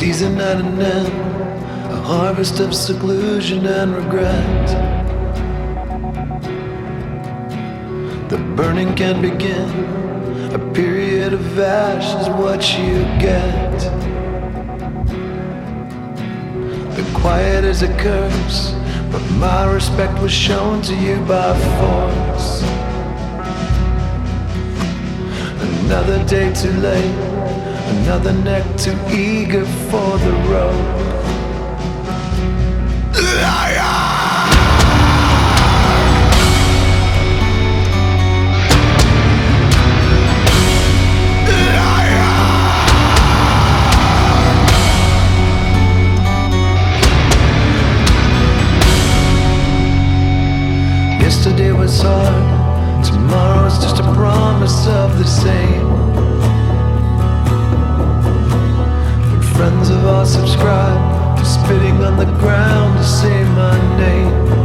season at an end, a harvest of seclusion and regret. The burning can begin, a period of ash is what you get. The quiet is a curse, but my respect was shown to you by force. Another day too late, another neck too eager for the road. Yesterday was hard, tomorrow's just a promise of the same. To spitting on the ground to say my name.